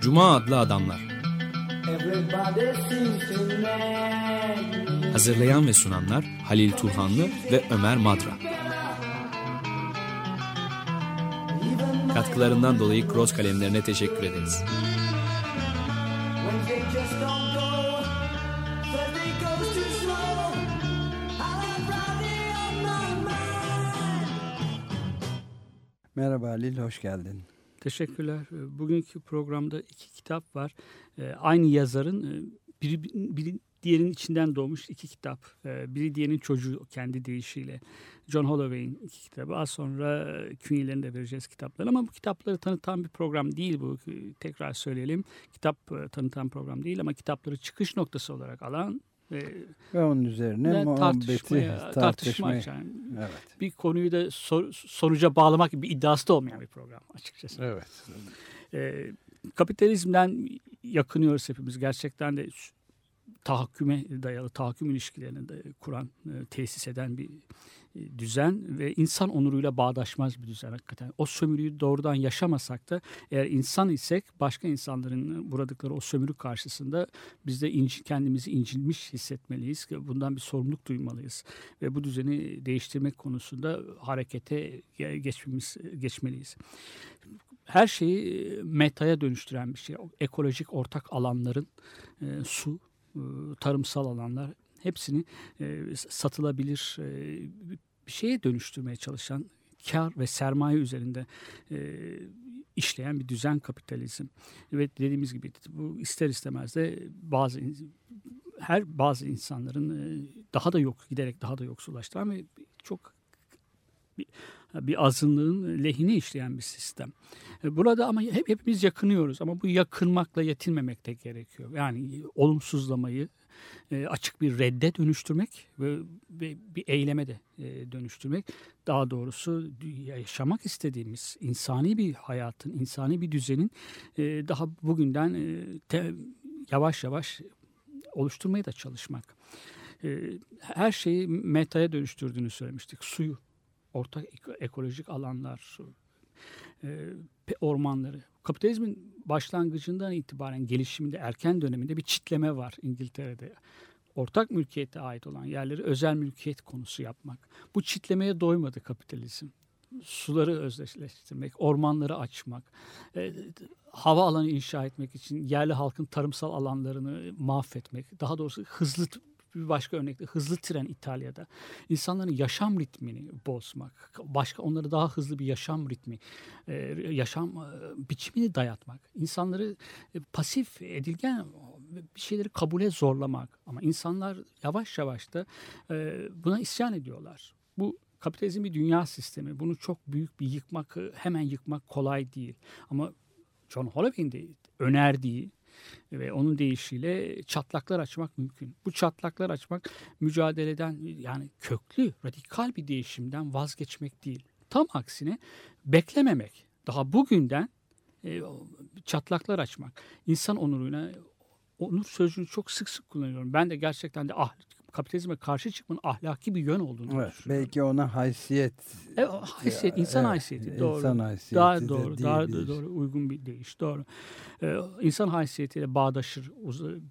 Cuma adlı adamlar. Hazırlayan ve sunanlar Halil Turhanlı ve Ömer Madra. Katkılarından dolayı Cross kalemlerine teşekkür ederiz. Wednesday just don't go. Merhaba Halil, hoş geldin. Teşekkürler. Ee, Bugünkü programda iki kitap var. Ee, Aynı yazarın e, biri, biri diğerinin içinden doğmuş iki kitap. Ee, Biri diğerinin çocuğu kendi deyişiyle. John Holloway'in iki kitabı. Az sonra e, künyelerini de vereceğiz kitapları ama bu kitapları tanıtan bir program değil bu. Tekrar söyleyelim. Kitap e, tanıtan program değil ama kitapları çıkış noktası olarak alan Ve onun üzerine muhabbeti tartışmaya, tartışma tartışmaya. açan Evet. bir konuyu da sor- sonuca bağlamak gibi bir iddiası da olmayan bir program açıkçası. Evet. E, kapitalizmden yakınıyoruz hepimiz. Gerçekten de tahakküme dayalı, tahakküm ilişkilerini de kuran, e, tesis eden bir düzen ve insan onuruyla bağdaşmaz bir düzen hakikaten. O sömürüyü doğrudan yaşamasak da eğer insan isek başka insanların uğradıkları o sömürü karşısında biz de inci, kendimizi incilmiş hissetmeliyiz. Bundan bir sorumluluk duymalıyız. Ve bu düzeni değiştirmek konusunda harekete ge- geçmemiz, geçmeliyiz her şeyi e, metaya dönüştüren bir şey. Ekolojik ortak alanların e, su, e, tarımsal alanlar hepsini e, satılabilir e, bir şeye dönüştürmeye çalışan kar ve sermaye üzerinde e, işleyen bir düzen kapitalizm. Ve dediğimiz gibi bu ister istemez de bazı her bazı insanların daha da yok giderek daha da yoksullaştıran ve çok bir, bir azınlığın lehine işleyen bir sistem. E, Burada ama hep hepimiz yakınıyoruz ama bu yakınmakla yetinmemek de gerekiyor. Yani olumsuzlamayı e, açık bir redde dönüştürmek ve, bir eyleme de e, dönüştürmek. Daha doğrusu yaşamak istediğimiz insani bir hayatın, insani bir düzenin e, daha bugünden yavaş yavaş oluşturmaya da çalışmak. Her şeyi metaya dönüştürdüğünü söylemiştik. Suyu, ortak eko- ekolojik alanlar, ormanları. Kapitalizmin başlangıcından itibaren gelişiminde erken döneminde bir çitleme var İngiltere'de. Ortak mülkiyete ait olan yerleri özel mülkiyet konusu yapmak. Bu çitlemeye doymadı kapitalizm. Suları özdeşleştirmek, ormanları açmak, e, hava alanı inşa etmek için yerli halkın tarımsal alanlarını mahvetmek, daha doğrusu hızlı bir başka örnekte hızlı tren İtalya'da insanların yaşam ritmini bozmak, başka onları daha hızlı bir yaşam ritmi, e, yaşam e, biçimini dayatmak, insanları e, pasif, edilgen bir şeyleri kabule zorlamak. Ama insanlar yavaş yavaş da buna isyan ediyorlar. Bu kapitalizm bir dünya sistemi. Bunu çok büyük bir yıkmak, hemen yıkmak kolay değil. Ama John Holloway'in de önerdiği ve onun deyişiyle çatlaklar açmak mümkün. Bu çatlaklar açmak mücadeleden yani köklü, radikal bir değişimden vazgeçmek değil. Tam aksine beklememek. Daha bugünden e, çatlaklar açmak. İnsan onuruna onur sözcüğünü çok sık sık kullanıyorum. Ben de gerçekten de ah, kapitalizme karşı çıkmanın ahlaki bir yön olduğunu Evet, düşünüyorum. belki ona haysiyet, E, haysiyet, insan Evet, haysiyeti doğru. insan haysiyeti daha de doğru, daha diyebiliriz. doğru, uygun bir deyiş, doğru. Ee, insan haysiyetiyle bağdaşır,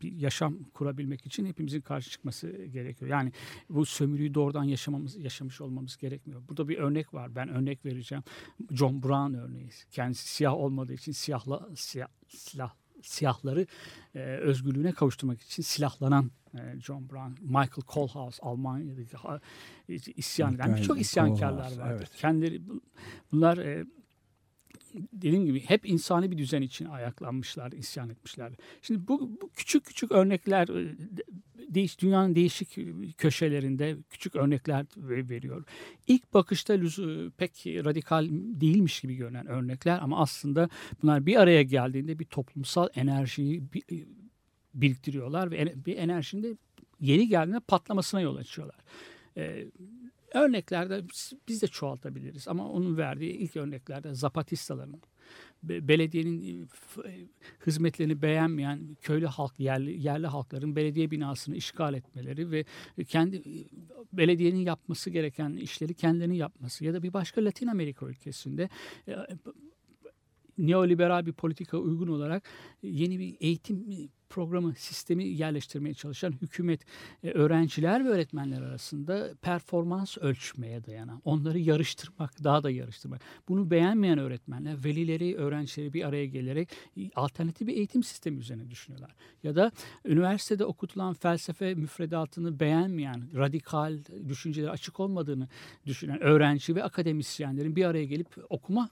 bir yaşam kurabilmek için hepimizin karşı çıkması gerekiyor. Yani bu sömürüyü doğrudan yaşamamız, yaşamış olmamız gerekmiyor. Burada bir örnek var, ben örnek vereceğim. John Brown örneği. Kendisi siyah olmadığı için siyahla, siyah, silah siyahları e, özgürlüğüne kavuşturmak için silahlanan John Brown, Michael Kohlhaas Almanya'daki isyan eden birçok isyankarlar Kohlhaas, vardı. evet. Kendileri bu- bunlar e, dediğim gibi hep insani bir düzen için ayaklanmışlar, isyan etmişler. Şimdi bu, bu küçük küçük örnekler e, değiş, dünyanın değişik köşelerinde küçük örnekler ve- veriyor. İlk bakışta pek radikal değilmiş gibi görünen örnekler ama aslında bunlar bir araya geldiğinde bir toplumsal enerjiyi bi- biriktiriyorlar ve bir enerjinin de yeri geldiğinde patlamasına yol açıyorlar. Ee, örneklerde biz- de çoğaltabiliriz ama onun verdiği ilk örneklerde Zapatistaların be- belediyenin e, e, hizmetlerini beğenmeyen köylü halk yerli yerli halkların belediye binasını işgal etmeleri ve kendi belediyenin yapması gereken işleri kendilerinin yapması ya da bir başka Latin Amerika ülkesinde e, neoliberal bir politika uygun olarak yeni bir eğitim programı sistemi yerleştirmeye çalışan hükümet e, öğrenciler ve öğretmenler arasında performans ölçmeye dayanan, onları yarıştırmak, daha da yarıştırmak. Bunu beğenmeyen öğretmenler velileri, öğrencileri bir araya gelerek e, alternatif bir eğitim sistemi üzerine düşünüyorlar. Ya da üniversitede okutulan felsefe müfredatını beğenmeyen, radikal düşüncelere açık olmadığını düşünen öğrenci ve akademisyenlerin bir araya gelip okuma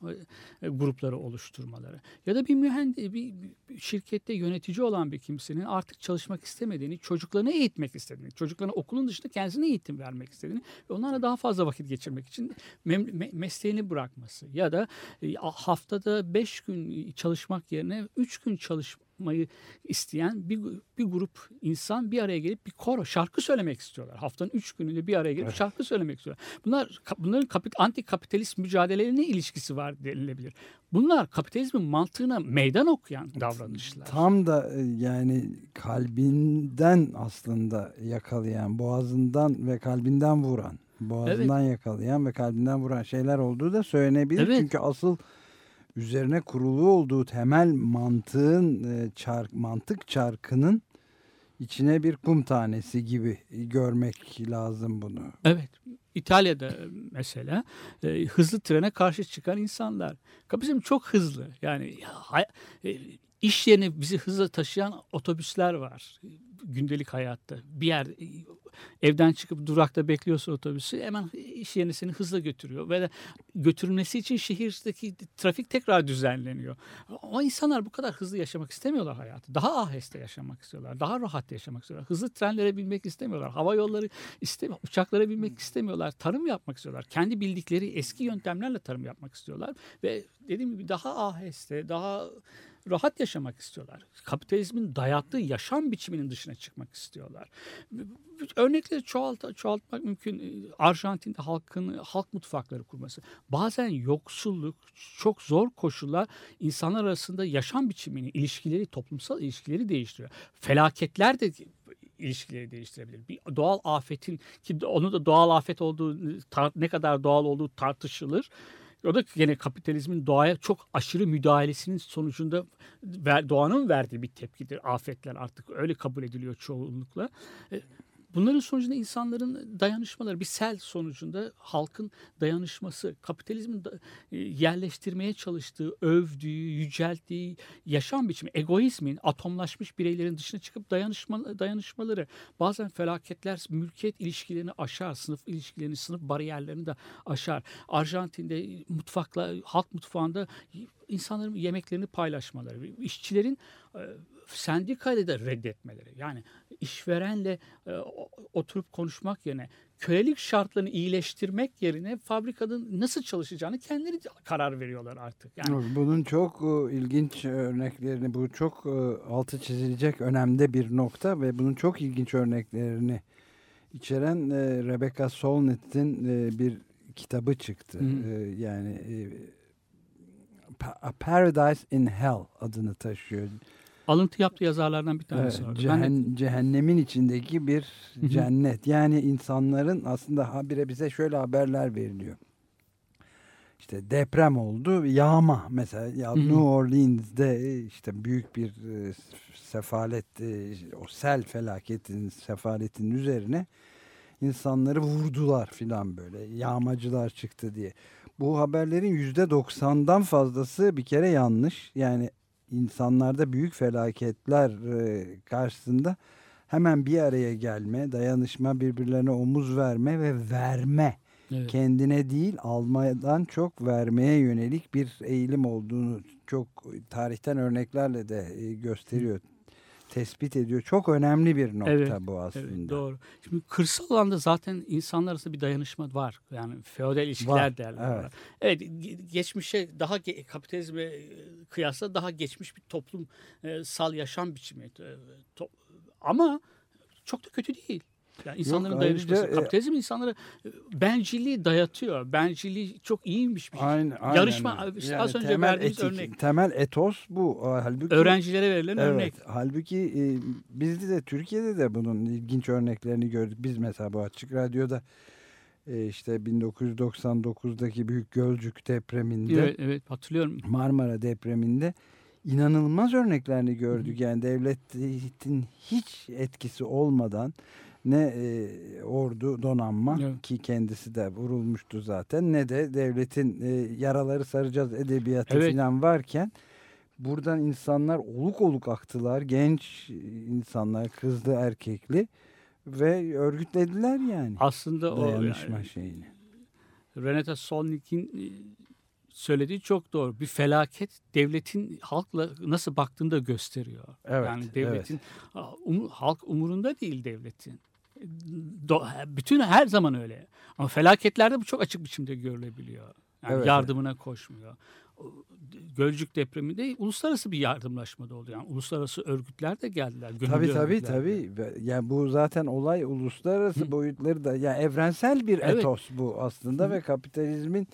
e, grupları oluşturmaları. Ya da bir mühendis, bir şirkette yönetici olan bir kimsenin artık çalışmak istemediğini, çocuklarını eğitmek istediğini, çocuklarına okulun dışında kendisine eğitim vermek istediğini ve onlarla daha fazla vakit geçirmek için me- mesleğini bırakması ya da e, haftada beş gün çalışmak yerine üç gün çalışmayı isteyen bir, bir grup insan bir araya gelip bir koro şarkı söylemek istiyorlar. Haftanın üç gününde bir araya gelip evet. şarkı söylemek istiyorlar. Bunlar bunların kapit, anti kapitalist mücadelelerine ilişkisi var denilebilir. Bunlar kapitalizmin mantığına meydan okuyan davranışlar. Tam da e, yani kalbinden aslında yakalayan, boğazından ve kalbinden vuran, boğazından evet. yakalayan ve kalbinden vuran şeyler olduğu da söylenebilir. Evet. Çünkü asıl üzerine kurulu olduğu temel mantığın e, çark, mantık çarkının içine bir kum tanesi gibi görmek lazım bunu. Evet. İtalya'da mesela e, hızlı trene karşı çıkan insanlar. Kapitalizm çok hızlı. Yani e, iş yerine bizi hızla taşıyan otobüsler var gündelik hayatta. Bir yer evden çıkıp durakta bekliyorsa otobüsü hemen iş yerine seni hızla götürüyor. Ve götürülmesi için şehirdeki trafik tekrar düzenleniyor. Ama insanlar bu kadar hızlı yaşamak istemiyorlar hayatı. Daha aheste yaşamak istiyorlar. Daha rahat yaşamak istiyorlar. Hızlı trenlere binmek istemiyorlar. Hava yolları istemiyor. Uçaklara binmek istemiyorlar. Tarım yapmak istiyorlar. Kendi bildikleri eski yöntemlerle tarım yapmak istiyorlar. Ve dediğim gibi daha aheste, daha rahat yaşamak istiyorlar. Kapitalizmin dayattığı yaşam biçiminin dışına çıkmak istiyorlar. Örnekleri çoğalt, çoğaltmak mümkün. Arjantin'de halkın halk mutfakları kurması. Bazen yoksulluk, çok zor koşullar insanlar arasında yaşam biçimini, ilişkileri, toplumsal ilişkileri değiştiriyor. Felaketler de ilişkileri değiştirebilir. Bir doğal afetin ki onu da doğal afet olduğu ne kadar doğal olduğu tartışılır. O da yine kapitalizmin doğaya çok aşırı müdahalesinin sonucunda doğanın verdiği bir tepkidir. Afetler artık öyle kabul ediliyor çoğunlukla. E, bunların sonucunda insanların dayanışmaları bir sel sonucunda halkın dayanışması, kapitalizmin e, yerleştirmeye çalıştığı, övdüğü, yücelttiği yaşam biçimi, egoizmin atomlaşmış bireylerin dışına çıkıp dayanışma, dayanışmaları bazen felaketler mülkiyet ilişkilerini aşar, sınıf ilişkilerini, sınıf bariyerlerini de aşar. Arjantin'de mutfakla, halk mutfağında insanların yemeklerini paylaşmaları, işçilerin sendikayı da reddetmeleri. Yani işverenle e, oturup konuşmak yerine kölelik şartlarını iyileştirmek yerine fabrikanın nasıl çalışacağını kendileri karar veriyorlar artık. Yani bunun çok e, ilginç örneklerini, bu çok e, altı çizilecek önemli bir nokta ve bunun çok ilginç örneklerini içeren e, Rebecca Solnit'in e, bir kitabı çıktı. Hı. E, yani e, A Paradise in Hell adını taşıyor. Alıntı yaptığı yazarlardan bir tanesi evet, Cehen, de... Cehennemin içindeki bir cennet. Yani insanların aslında habire bize şöyle haberler veriliyor. İşte deprem oldu, yağma mesela ya New Orleans'de işte büyük bir e, sefalet, e, o sel felaketin, sefaletin üzerine insanları vurdular filan böyle. Yağmacılar çıktı diye. Bu haberlerin yüzde doksandan fazlası bir kere yanlış. Yani insanlarda büyük felaketler e, karşısında hemen bir araya gelme, dayanışma, birbirlerine omuz verme ve verme. Evet. Kendine değil almadan çok vermeye yönelik bir eğilim olduğunu çok tarihten örneklerle de e, gösteriyor tespit ediyor. Çok önemli bir nokta evet, bu aslında. Evet, doğru. Şimdi kırsal alanda zaten insanlar arasında bir dayanışma var. Yani feodal ilişkiler var, derler. Evet. evet geçmişe daha kapitalizme kıyasla daha geçmiş bir toplumsal yaşam biçimi. Ama çok da kötü değil. Yani insanların Yok, dayanışması. Ayrıca, Kapitalizm insanlara e, bencilliği dayatıyor. Bencilliği çok iyiymiş bir şey. Aynen, aynen. Yarışma yani az önce verdiğimiz etik, örnek. Temel etos bu. Halbuki, Öğrencilere verilen evet, örnek. Halbuki e, bizde de Türkiye'de de bunun ilginç örneklerini gördük. Biz mesela bu Açık Radyo'da e, işte 1999'daki Büyük Gölcük depreminde Evet, evet hatırlıyorum. Marmara depreminde inanılmaz örneklerini gördük. Yani devletin hiç etkisi olmadan ne e, ordu donanma Evet. ki kendisi de vurulmuştu zaten ne de devletin e, yaraları saracağız edebiyatı Evet. falan varken buradan insanlar oluk oluk aktılar. Genç insanlar kızlı erkekli ve örgütlediler yani Aslında o yani, şeyini. Renata Solnik'in e, söylediği çok doğru. Bir felaket devletin halkla nasıl baktığını da gösteriyor. Evet, yani devletin um- halk umurunda değil devletin. Do- bütün her zaman öyle. Ama felaketlerde bu çok açık biçimde görülebiliyor. Yani Evet, yardımına koşmuyor. Gölcük depreminde uluslararası bir yardımlaşma da oldu. Yani uluslararası örgütler de geldiler. Tabii tabii tabii. Yani bu zaten olay uluslararası boyutları da yani evrensel bir Evet. etos bu aslında Hı. ve kapitalizmin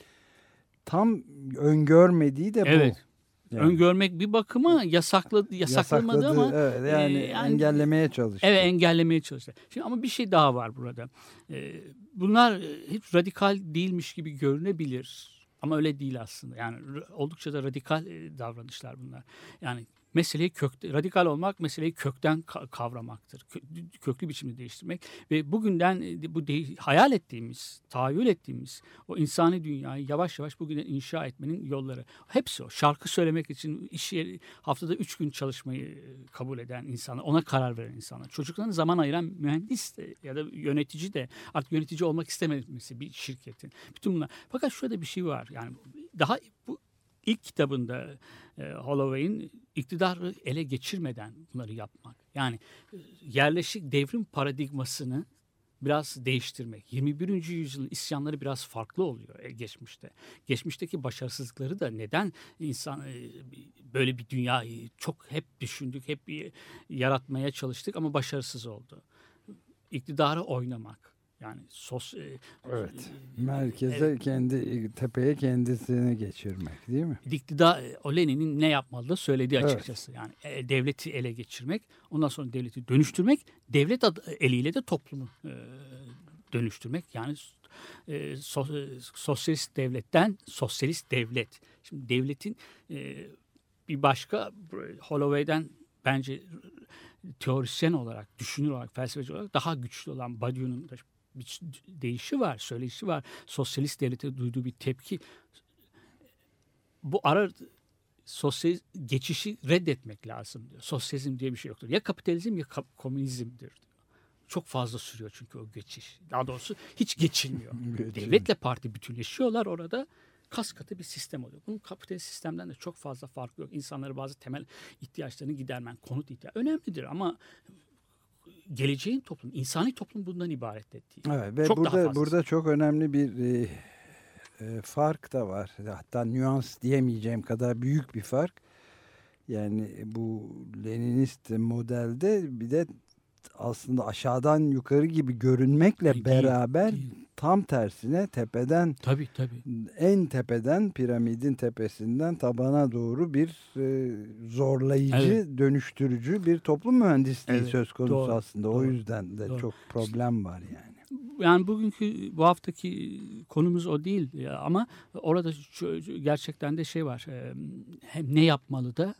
tam öngörmediği de bu. Evet. Yani Öngörmek bir bakıma yasaklı yasaklamadı yasakladı, ama evet, yani, e, yani- engellemeye çalıştı. Evet engellemeye çalıştı. Şimdi ama bir şey daha var burada. Ee, bunlar e, hiç radikal değilmiş gibi görünebilir. Ama öyle değil aslında. Yani oldukça da radikal e, davranışlar bunlar. Yani meseleyi kökte, radikal olmak meseleyi kökten ka- kavramaktır. Kö- köklü biçimde değiştirmek ve bugünden e, bu de- hayal ettiğimiz, tahayyül ettiğimiz o insani dünyayı yavaş yavaş bugünden inşa etmenin yolları. Hepsi o. Şarkı söylemek için iş yeri, haftada üç gün çalışmayı e, kabul eden insanlar, ona karar veren insanlar. Çocuklarına zaman ayıran mühendis de ya da yönetici de artık yönetici olmak istememesi bir şirketin. Bütün bunlar. Fakat şurada bir şey var. Yani daha bu ilk kitabında e, Holloway'in iktidarı ele geçirmeden bunları yapmak. Yani e, yerleşik devrim paradigmasını biraz değiştirmek. 21. yüzyılın isyanları biraz farklı oluyor e, geçmişte. Geçmişteki başarısızlıkları da neden insan e, böyle bir dünyayı çok hep düşündük, hep yaratmaya çalıştık ama başarısız oldu. İktidarı oynamak. Yani sos e, Evet. e, Merkeze evet. kendi tepeye kendisini geçirmek değil mi? iktidar Lenin'in ne yapmalı da söylediği Evet. açıkçası. Yani e, devleti ele geçirmek, ondan sonra devleti dönüştürmek, devlet adı- eliyle de toplumu e, dönüştürmek. Yani e, so- e, sosyalist devletten sosyalist devlet. Şimdi devletin e, bir başka Holloway'den bence teorisyen olarak, düşünür olarak, felsefeci olarak daha güçlü olan Badiou'nun bir deyişi var, söyleşi var. Sosyalist devlete duyduğu bir tepki. Bu ara sosyal geçişi reddetmek lazım diyor. Sosyalizm diye bir şey yoktur. Ya kapitalizm ya kap- komünizmdir diyor. Çok fazla sürüyor çünkü o geçiş. Daha doğrusu hiç geçilmiyor. Devletle parti bütünleşiyorlar orada. Kas katı bir sistem oluyor. Bunun kapitalist sistemden de çok fazla farkı yok. İnsanları bazı temel ihtiyaçlarını gidermen, konut ihtiyacı önemlidir ama geleceğin toplum, insani toplum bundan ibaret değil. Evet ve Çok burada burada çok önemli bir e, e, fark da var. Hatta nüans diyemeyeceğim kadar büyük bir fark. Yani bu Leninist modelde bir de aslında aşağıdan yukarı gibi görünmekle Değil, beraber değil. tam tersine tepeden Tabii tabii. en tepeden piramidin tepesinden tabana doğru bir e, zorlayıcı, Evet. dönüştürücü bir toplum mühendisliği Evet, söz konusu doğru, aslında. O doğru, yüzden de doğru. çok problem var yani. yani bugünkü bu haftaki konumuz o değil ama orada gerçekten de şey var. Hem ne yapmalı da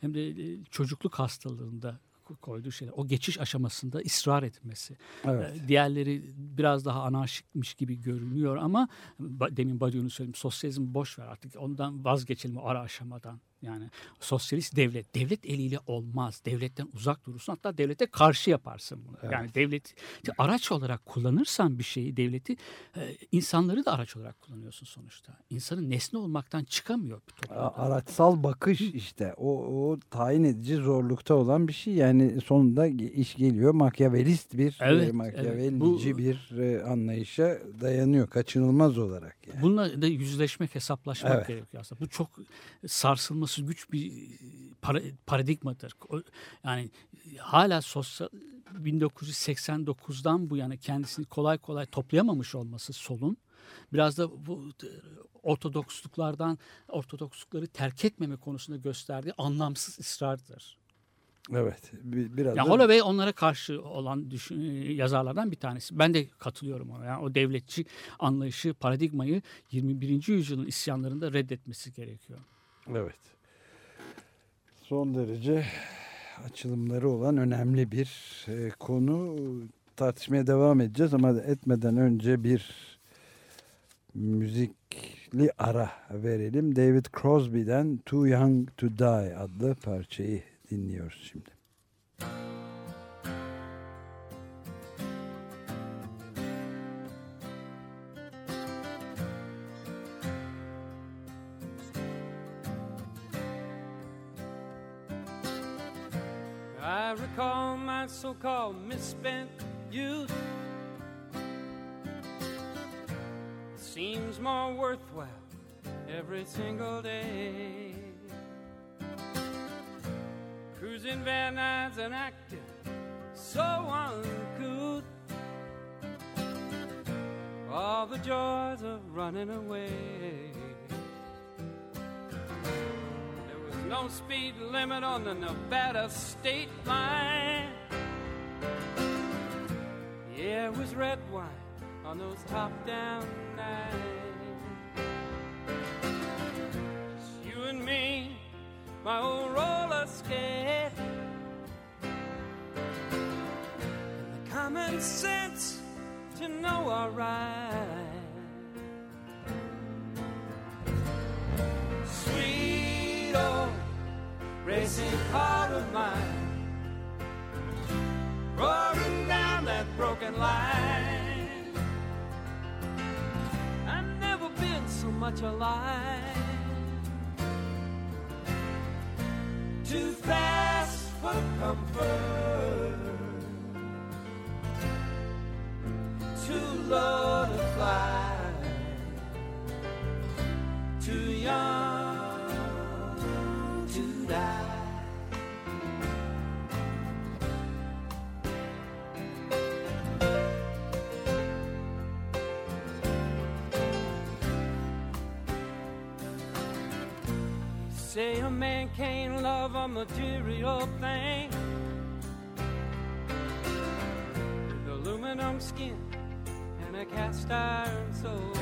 hem de çocukluk hastalığında koyduğu şeyler. O geçiş aşamasında ısrar etmesi. Evet. Diğerleri biraz daha anarşikmiş gibi görünüyor ama demin Badiou'nun söylediğim sosyalizm boş ver artık ondan vazgeçelim o ara aşamadan. Yani sosyalist devlet, devlet eliyle olmaz. Devletten uzak durursun hatta devlete karşı yaparsın bunu. Evet. Yani devleti araç olarak kullanırsan bir şeyi devleti e, insanları da araç olarak kullanıyorsun sonuçta. İnsanın nesne olmaktan çıkamıyor bir toplumda. Araçsal bakış işte o, o tayin edici zorlukta olan bir şey yani sonunda iş geliyor makyavelist bir Evet, e, evet. makyavelici Bu- bir e, anlayışa dayanıyor kaçınılmaz olarak yani. Bununla da yüzleşmek, hesaplaşmak Evet. gerekiyor aslında. Bu çok sarsılması güç bir para- paradigmadır. Yani hala sosyal 1989'dan bu yana kendisini kolay kolay toplayamamış olması solun biraz da bu e, ortodoksluklardan ortodokslukları terk etmeme konusunda gösterdiği anlamsız ısrardır. Evet. bi- Biraz Ya da- Holloway onlara karşı olan düşün, yazarlardan bir tanesi. Ben de katılıyorum ona. Yani o devletçi anlayışı, paradigmayı 21. yüzyılın isyanlarında reddetmesi gerekiyor. Evet. Son derece açılımları olan önemli bir e, konu. Tartışmaya devam edeceğiz ama etmeden önce bir müzikli ara verelim. David Crosby'den Too Young to Die adlı parçayı dinliyoruz şimdi. Misspent youth. Seems more worthwhile every single day. Cruising Van Nuys and acting so uncouth. All the joys of running away. There was no speed limit on the Nevada state line. It was red wine on those top down nights. Just you and me, my old roller skate. And the common sense to know our right. Sweet old racing car of mine, roaring broken line. I've never been so much alive. Too fast for comfort, too low man can't love a material thing with aluminum skin and a cast iron soul.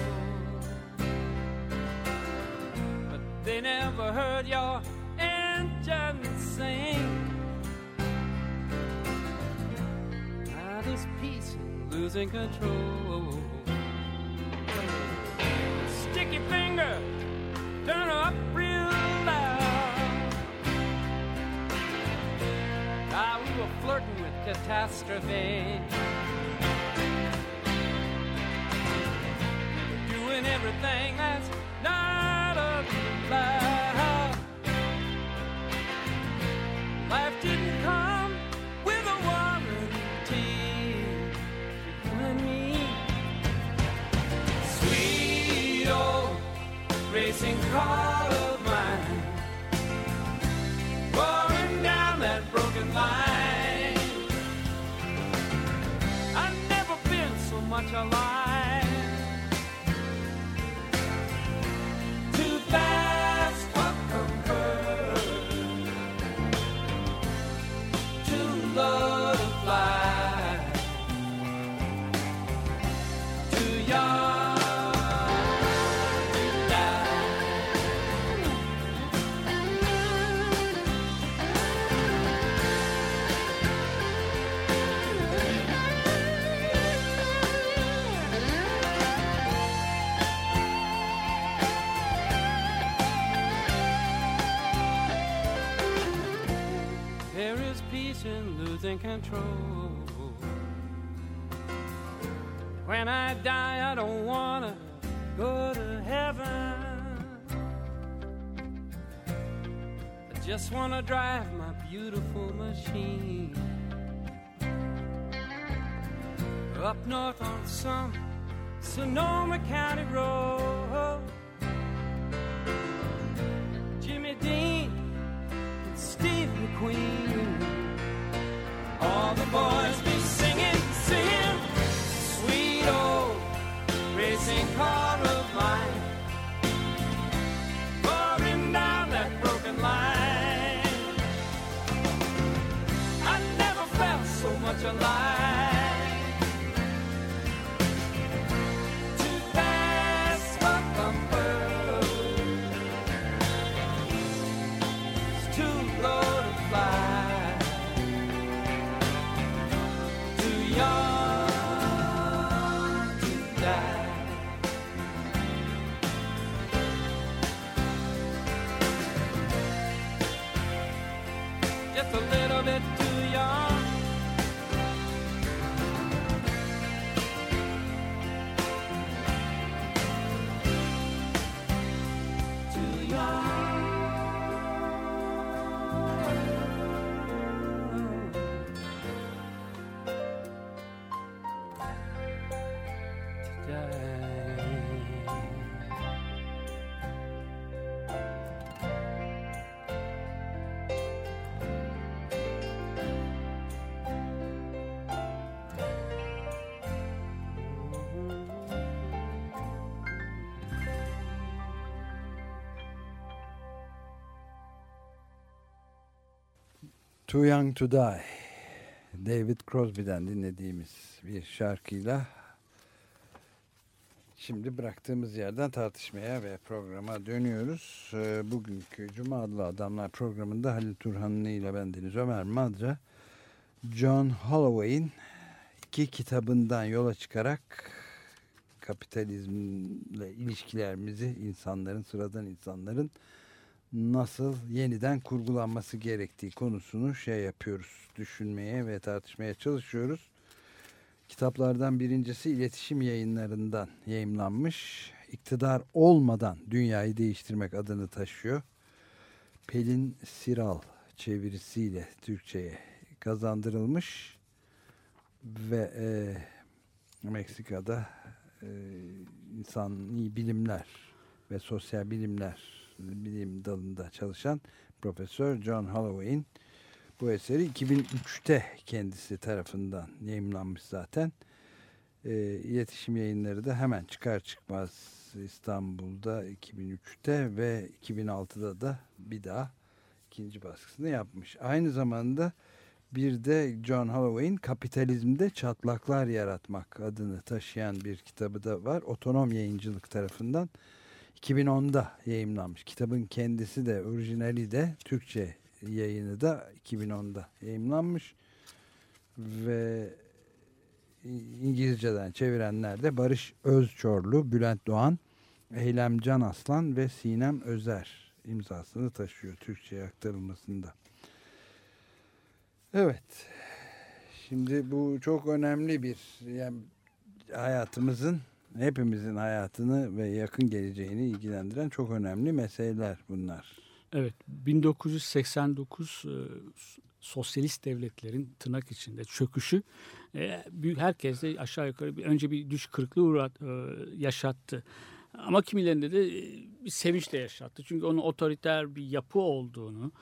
But they never heard your engine sing. Now this is losing control. Sticky finger, turn up were flirting with catastrophe. Doing everything that's not allowed. Life didn't come with a warranty. You and me, sweet old racing car control. When I die, I don't wanna go to heaven. I just wanna drive my beautiful machine up north on some Sonoma County road. Too Young to Die. David Crosby'den dinlediğimiz bir şarkıyla şimdi bıraktığımız yerden tartışmaya ve programa dönüyoruz. Ee, Bugünkü Cuma adlı Adamlar programında Halil Turhanlı ile ben Deniz Ömer Madra John Holloway'in iki kitabından yola çıkarak kapitalizmle ilişkilerimizi insanların, sıradan insanların nasıl yeniden kurgulanması gerektiği konusunu şey yapıyoruz, düşünmeye ve tartışmaya çalışıyoruz. Kitaplardan birincisi iletişim yayınlarından yayımlanmış. İktidar olmadan dünyayı değiştirmek adını taşıyor. Pelin Siral çevirisiyle Türkçe'ye kazandırılmış ve e, Meksika'da e, insani bilimler ve sosyal bilimler bilim dalında çalışan Profesör John Holloway'in bu eseri 2003'te kendisi tarafından yayımlanmış zaten. E, iletişim yayınları da hemen çıkar çıkmaz İstanbul'da 2003'te ve 2006'da da bir daha ikinci baskısını yapmış. Aynı zamanda bir de John Holloway'in Kapitalizmde Çatlaklar Yaratmak adını taşıyan bir kitabı da var. Otonom Yayıncılık tarafından 2010'da yayımlanmış. Kitabın kendisi de orijinali de Türkçe yayını da 2010'da yayımlanmış. Ve İngilizceden çevirenler de Barış Özçorlu, Bülent Doğan, Eylem Can Aslan ve Sinem Özer imzasını taşıyor Türkçe'ye aktarılmasında. Evet. Şimdi bu çok önemli bir yani hayatımızın hepimizin hayatını ve yakın geleceğini ilgilendiren çok önemli meseleler bunlar. Evet 1989 e, sosyalist devletlerin tırnak içinde çöküşü e, büyük herkeste aşağı yukarı önce bir düş kırıklığı uğrat, e, yaşattı. Ama kimilerinde de bir sevinç de yaşattı. Çünkü onun otoriter bir yapı olduğunu,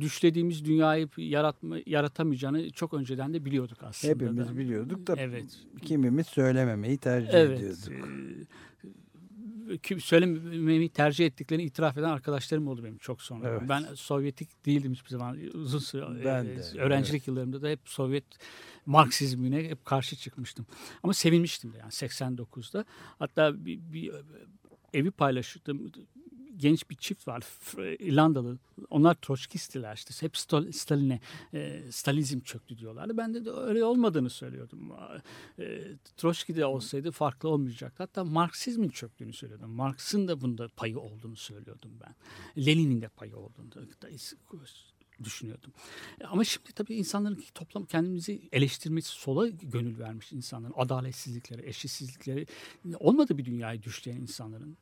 düşlediğimiz dünyayı yaratma, yaratamayacağını çok önceden de biliyorduk aslında. Hepimiz da. biliyorduk da Evet. kimimiz söylememeyi tercih Evet. ediyorduk. e, kim- söylememeyi tercih ettiklerini itiraf eden arkadaşlarım oldu benim çok sonra. Evet. Ben Sovyetik değildim hiçbir zaman. Uzun süre Ben e, de, öğrencilik yıllarımda da hep Sovyet Marksizmine hep karşı çıkmıştım. Ama sevinmiştim de yani 89'da. Hatta bir, bir evi paylaştım. Genç bir çift var. İrlandalı. Onlar Troçkistiler işte. Hep Stal- Stalin'e e, Stalizm çöktü diyorlardı. Ben de, öyle olmadığını söylüyordum. E, Troçki de olsaydı farklı olmayacaktı. Hatta Marksizmin çöktüğünü söylüyordum. Marx'ın da bunda payı olduğunu söylüyordum ben. Lenin'in de payı olduğunu da düşünüyordum. Ama şimdi tabii insanların toplam kendimizi eleştirmesi sola gönül vermiş insanların adaletsizlikleri, eşitsizlikleri olmadı bir dünyayı düşleyen insanların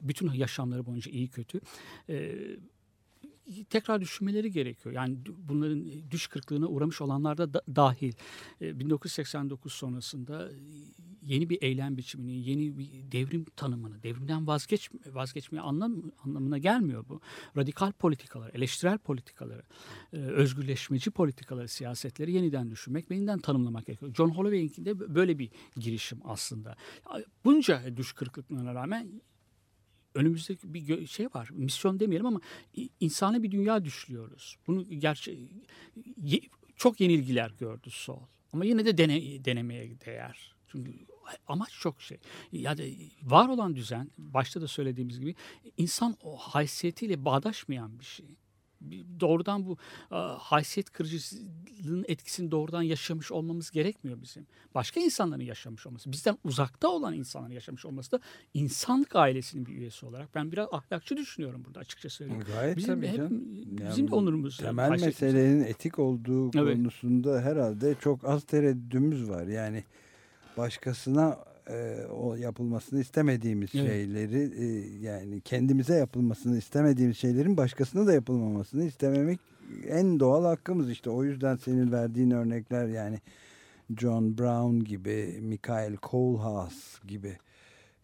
bütün yaşamları boyunca iyi kötü e, tekrar düşünmeleri gerekiyor. Yani bunların düş kırıklığına uğramış olanlar da, da dahil. E, 1989 sonrasında yeni bir eylem biçimini, yeni bir devrim tanımını, devrimden vazgeç vazgeçmeye anlam, anlamına gelmiyor bu. Radikal politikalar, eleştirel politikaları, e, özgürleşmeci politikaları, siyasetleri yeniden düşünmek, yeniden tanımlamak gerekiyor. John Holloway'inkinde böyle bir girişim aslında. Bunca düş kırıklıklarına rağmen önümüzde bir şey var. Misyon demeyelim ama insani bir dünya düşlüyoruz. Bunu gerçi çok yenilgiler gördü sol. Ama yine de dene, denemeye değer. Çünkü amaç çok şey. Yani var olan düzen, başta da söylediğimiz gibi insan o haysiyetiyle bağdaşmayan bir şey doğrudan bu e, haysiyet kırıcılığın etkisini doğrudan yaşamış olmamız gerekmiyor bizim. Başka insanların yaşamış olması, bizden uzakta olan insanların yaşamış olması da insanlık ailesinin bir üyesi olarak ben biraz ahlakçı düşünüyorum burada açıkça söyleyeyim. Gayet bizim tabii hep, canım. Bizim Yani de onurumuz. Temel meselenin etik olduğu Evet. konusunda herhalde çok az tereddüdümüz var. Yani başkasına e, o yapılmasını istemediğimiz Evet. şeyleri e, yani kendimize yapılmasını istemediğimiz şeylerin başkasına da yapılmamasını istememek en doğal hakkımız işte. O yüzden senin verdiğin örnekler yani John Brown gibi, Michael Kohlhaas gibi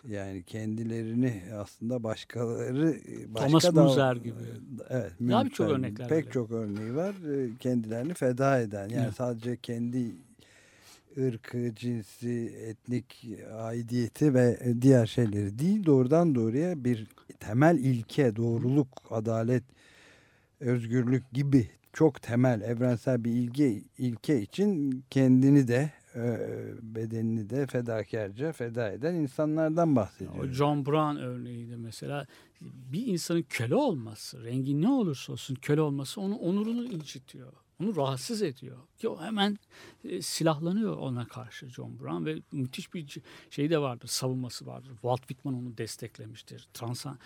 yani kendilerini aslında başkaları başka Thomas da- gibi. Evet. Daha birçok örnekler Pek böyle. çok örneği var. E, Kendilerini feda eden. Yani Evet. sadece kendi ırkı, cinsi, etnik aidiyeti ve diğer şeyleri değil doğrudan doğruya bir temel ilke, doğruluk, adalet özgürlük gibi çok temel evrensel bir ilge, ilke için kendini de e, bedenini de fedakarca feda eden insanlardan O bahsediyoruz. John Brown örneğiydi mesela. Bir insanın köle olması, rengi ne olursa olsun köle olması onun onurunu incitiyor. Onu rahatsız ediyor. Ki o hemen e, silahlanıyor ona karşı John Brown ve müthiş bir şey de vardır, savunması vardır. Walt Whitman onu desteklemiştir. Transa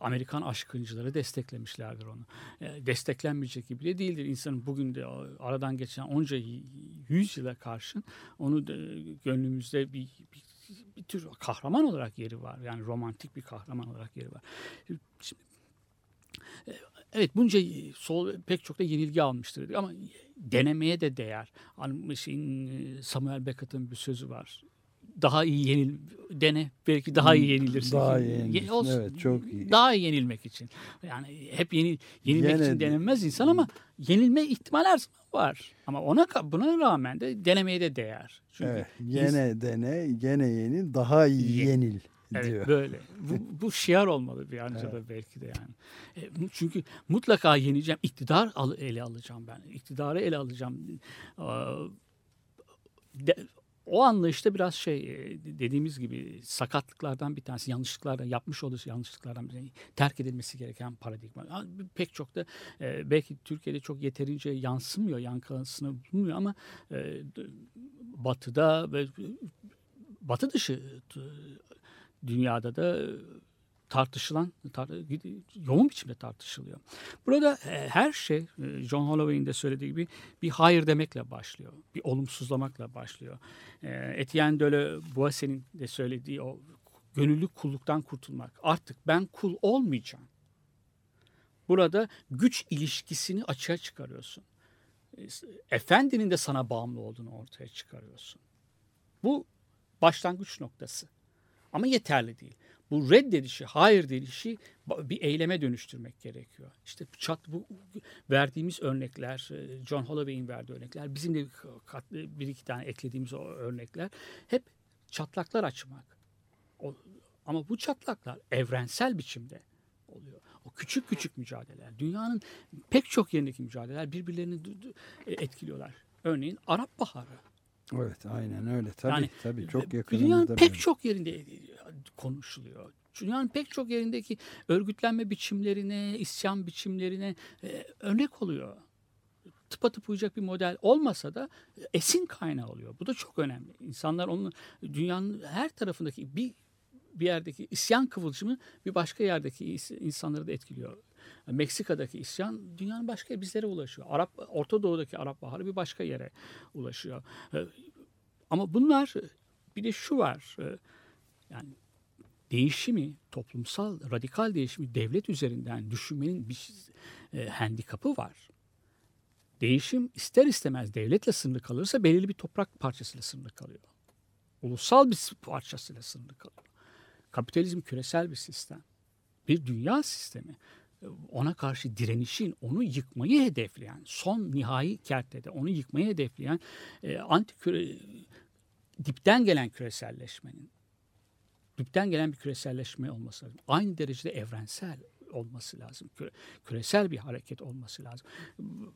Amerikan aşkıncıları desteklemişlerdir onu. E, desteklenmeyecek gibi de değildir. İnsanın bugün de aradan geçen onca yüz yıla karşın onu da gönlümüzde bir, bir bir tür kahraman olarak yeri var. Yani romantik bir kahraman olarak yeri var. Şimdi, e, evet bunca sol pek çok da yenilgi almıştır dedik ama denemeye de değer. Hani şeyin e, Samuel Beckett'ın bir sözü var. Daha iyi yenil dene belki daha iyi yenilirsin. Daha iyi yenilirsin. olsun. Evet, çok iyi. Daha iyi yenilmek için. Yani hep yeni yenilmek Gene için de- denenmez insan ama yenilme ihtimali her zaman var. Ama ona buna rağmen de denemeye de değer. Çünkü Evet, gene dene, gene yenil, daha iyi Ye- yenil Evet diyor. böyle. Bu, bu şiar olmalı bir anca da belki de yani. E, çünkü mutlaka yeneceğim. İktidar al, ele alacağım ben. İktidarı ele alacağım. Aa, de- o anlayışta biraz şey e, dediğimiz gibi sakatlıklardan bir tanesi, yanlışlıklardan yapmış olduğu yanlışlıklardan bir tanesi, terk edilmesi gereken paradigma. Pek çok da e, belki Türkiye'de çok yeterince yansımıyor, yankısını bulmuyor ama e, batıda ve batı dışı dünyada da tartışılan, tar- yoğun biçimde tartışılıyor. Burada e, her şey e, John Holloway'in de söylediği gibi bir hayır demekle başlıyor. Bir olumsuzlamakla başlıyor. E, Etienne de Boisset'in de söylediği o gönüllü kulluktan kurtulmak. Artık ben kul olmayacağım. Burada güç ilişkisini açığa çıkarıyorsun. E, Efendinin de sana bağımlı olduğunu ortaya çıkarıyorsun. Bu başlangıç noktası. Ama yeterli değil. Bu reddedişi, hayır dedişi bir eyleme dönüştürmek gerekiyor. İşte çat bu verdiğimiz örnekler, e, John Holloway'in verdiği örnekler, bizim de bir iki tane eklediğimiz o örnekler hep çatlaklar açmak. O, ama bu çatlaklar evrensel biçimde oluyor. O küçük küçük mücadeleler, dünyanın pek çok yerindeki mücadeleler birbirlerini du- etkiliyorlar. Örneğin Arap Baharı. Evet, aynen öyle. Tabii, Yani tabii çok Dünyanın yakınımızda. pek böyle. çok yerinde konuşuluyor. Dünyanın pek çok yerindeki örgütlenme biçimlerine, isyan biçimlerine e, örnek oluyor. Tıpatıp uyacak bir model olmasa da e, esin kaynağı oluyor. Bu da çok önemli. İnsanlar onun dünyanın her tarafındaki bir bir yerdeki isyan kıvılcımı bir başka yerdeki insanları da etkiliyor. Meksika'daki isyan dünyanın başka bizlere ulaşıyor. Arap Orta Doğu'daki Arap Baharı bir başka yere ulaşıyor. E, Ama bunlar bir de şu var. e, Yani değişimi, toplumsal radikal değişimi devlet üzerinden düşünmenin bir e, handikapı var. Değişim ister istemez devletle sınırlı kalırsa belirli bir toprak parçasıyla sınırlı kalıyor. Ulusal bir parçasıyla sınırlı kalıyor. Kapitalizm küresel bir sistem. Bir dünya sistemi. Ona karşı direnişin, onu yıkmayı hedefleyen, son nihai kertede onu yıkmayı hedefleyen e, anti küre, dipten gelen küreselleşmenin dipten gelen bir küreselleşme olması lazım. Aynı derecede evrensel olması lazım. Küre- küresel bir hareket olması lazım.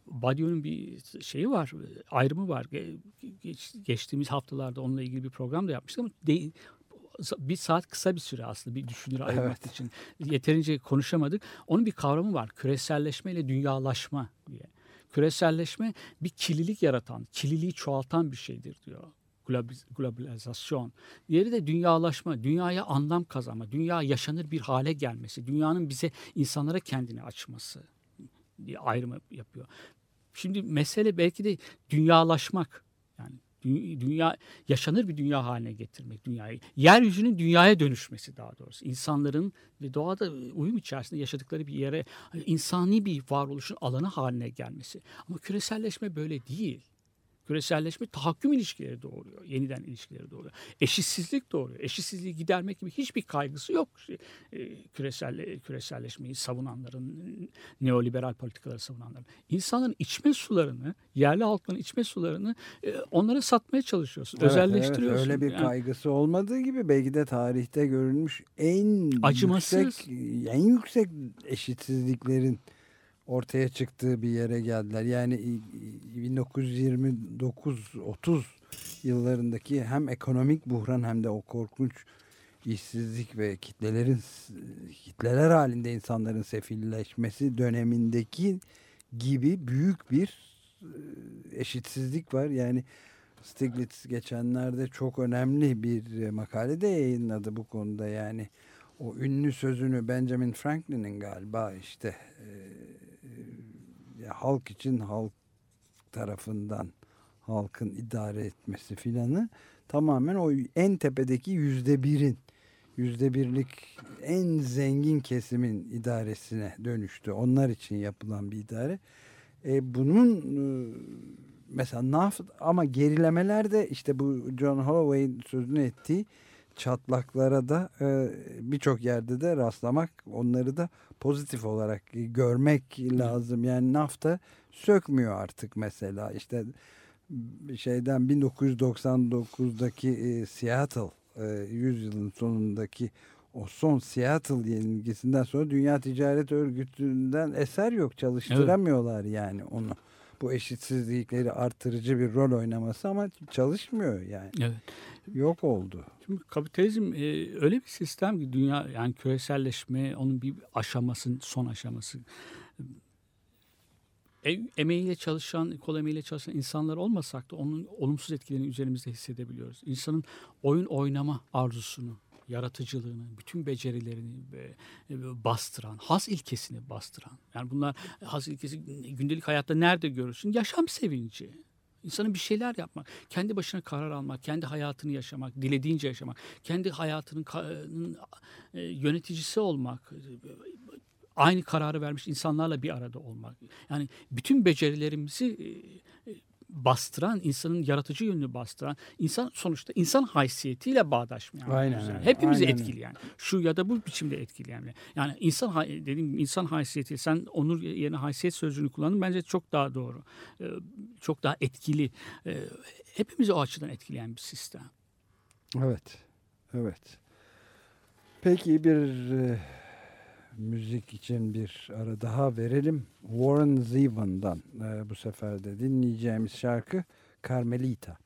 Badiou'nun bir şeyi var, ayrımı var. Ge- geç- geçtiğimiz haftalarda onunla ilgili bir program da yapmıştık ama de- bir saat kısa bir süre aslında bir düşünürü ayırmak için. Yeterince konuşamadık. Onun bir kavramı var. Küreselleşme ile dünyalaşma diye. Küreselleşme bir kirlilik yaratan, kirliliği çoğaltan bir şeydir diyor. Globalizasyon. Diğeri de dünyalaşma, dünyaya anlam kazanma, dünya yaşanır bir hale gelmesi, dünyanın bize insanlara kendini açması diye ayrımı yapıyor. Şimdi mesele belki de dünyalaşmak. Yani dünya yaşanır bir dünya haline getirmek dünyayı. Yeryüzünün dünyaya dönüşmesi daha doğrusu. İnsanların ve doğada uyum içerisinde yaşadıkları bir yere insani bir varoluşun alanı haline gelmesi. Ama küreselleşme böyle değil. Küreselleşme tahakküm ilişkileri doğuruyor. Yeniden ilişkileri doğuruyor. Eşitsizlik doğuruyor. Eşitsizliği gidermek gibi hiçbir kaygısı yok. E, Küresel, küreselleşmeyi savunanların, neoliberal politikaları savunanların. İnsanların içme sularını, yerli halkların içme sularını e, onlara satmaya çalışıyorsun. Evet, özelleştiriyorsun. Evet, öyle bir Yani kaygısı olmadığı gibi belki de tarihte görülmüş en Acımasız. yüksek en yüksek eşitsizliklerin ortaya çıktığı bir yere geldiler. Yani i- i- 1929-30 yıllarındaki hem ekonomik buhran hem de o korkunç işsizlik ve kitlelerin kitleler halinde insanların sefilleşmesi dönemindeki gibi büyük bir e, eşitsizlik var. Yani Stiglitz geçenlerde çok önemli bir e, makalede yayınladı bu konuda yani o ünlü sözünü Benjamin Franklin'in galiba işte e, halk için halk tarafından halkın idare etmesi filanı tamamen o en tepedeki yüzde birin yüzde birlik en zengin kesimin idaresine dönüştü. Onlar için yapılan bir idare. E, bunun e, mesela NAF ama gerilemeler de işte bu John Holloway'in sözünü ettiği çatlaklara da e, birçok yerde de rastlamak onları da pozitif olarak görmek lazım. Yani NAFTA sökmüyor artık mesela işte şeyden 1999'daki e, Seattle e, 100 yılın sonundaki o son Seattle yenilgisinden sonra Dünya Ticaret Örgütü'nden eser yok. Çalıştıramıyorlar yani onu. Bu eşitsizlikleri artırıcı bir rol oynaması ama çalışmıyor yani. Evet. Yok oldu. Şimdi kapitalizm e, öyle bir sistem ki dünya yani küreselleşme onun bir aşamasının son aşaması. E, emeğiyle çalışan, kol emeğiyle çalışan insanlar olmasak da onun olumsuz etkilerini üzerimizde hissedebiliyoruz. İnsanın oyun oynama arzusunu, yaratıcılığını, bütün becerilerini e, bastıran, haz ilkesini bastıran. Yani bunlar haz ilkesi gündelik hayatta nerede görürsün? Yaşam sevinci. İnsanın bir şeyler yapmak, kendi başına karar almak, kendi hayatını yaşamak, dilediğince yaşamak, kendi hayatının e, yöneticisi olmak, aynı kararı vermiş insanlarla bir arada olmak. Yani bütün becerilerimizi e, bastıran, insanın yaratıcı yönünü bastıran, insan sonuçta insan haysiyetiyle bağdaşmayan. Aynen öyle, Hepimizi aynen etkileyen. Şu ya da bu biçimde etkileyen. Yani insan dediğim insan haysiyeti, sen onur yerine haysiyet sözcüğünü kullandın bence çok daha doğru. Ee, Çok daha etkili. Ee, Hepimizi o açıdan etkileyen bir sistem. Evet. Evet. Peki bir e, müzik için bir ara daha verelim. Warren Zevon'dan e, bu sefer de dinleyeceğimiz şarkı Carmelita.